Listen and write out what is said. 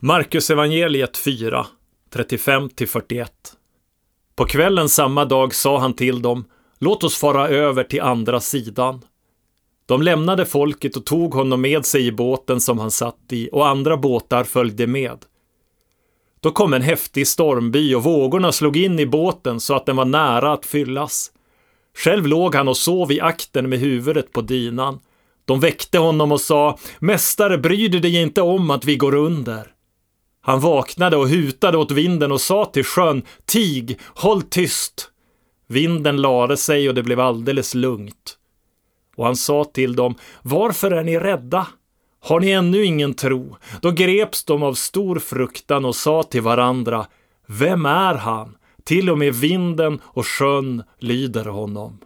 Marcus evangeliet 4, 35-41. På kvällen samma dag sa han till dem, låt oss fara över till andra sidan. De lämnade folket och tog honom med sig i båten som han satt i och andra båtar följde med. Då kom en häftig stormby och vågorna slog in i båten så att den var nära att fyllas. Själv låg han och sov i akten med huvudet på dynan. De väckte honom och sa, Mästare, bryr du dig inte om att vi går under? Han vaknade och hutade åt vinden och sa till sjön, Tig, håll tyst! Vinden lade sig och det blev alldeles lugnt. Och han sa till dem, Varför är ni rädda? Har ni ännu ingen tro? Då greps de av stor fruktan och sa till varandra, Vem är han? Till och med vinden och sjön lyder honom.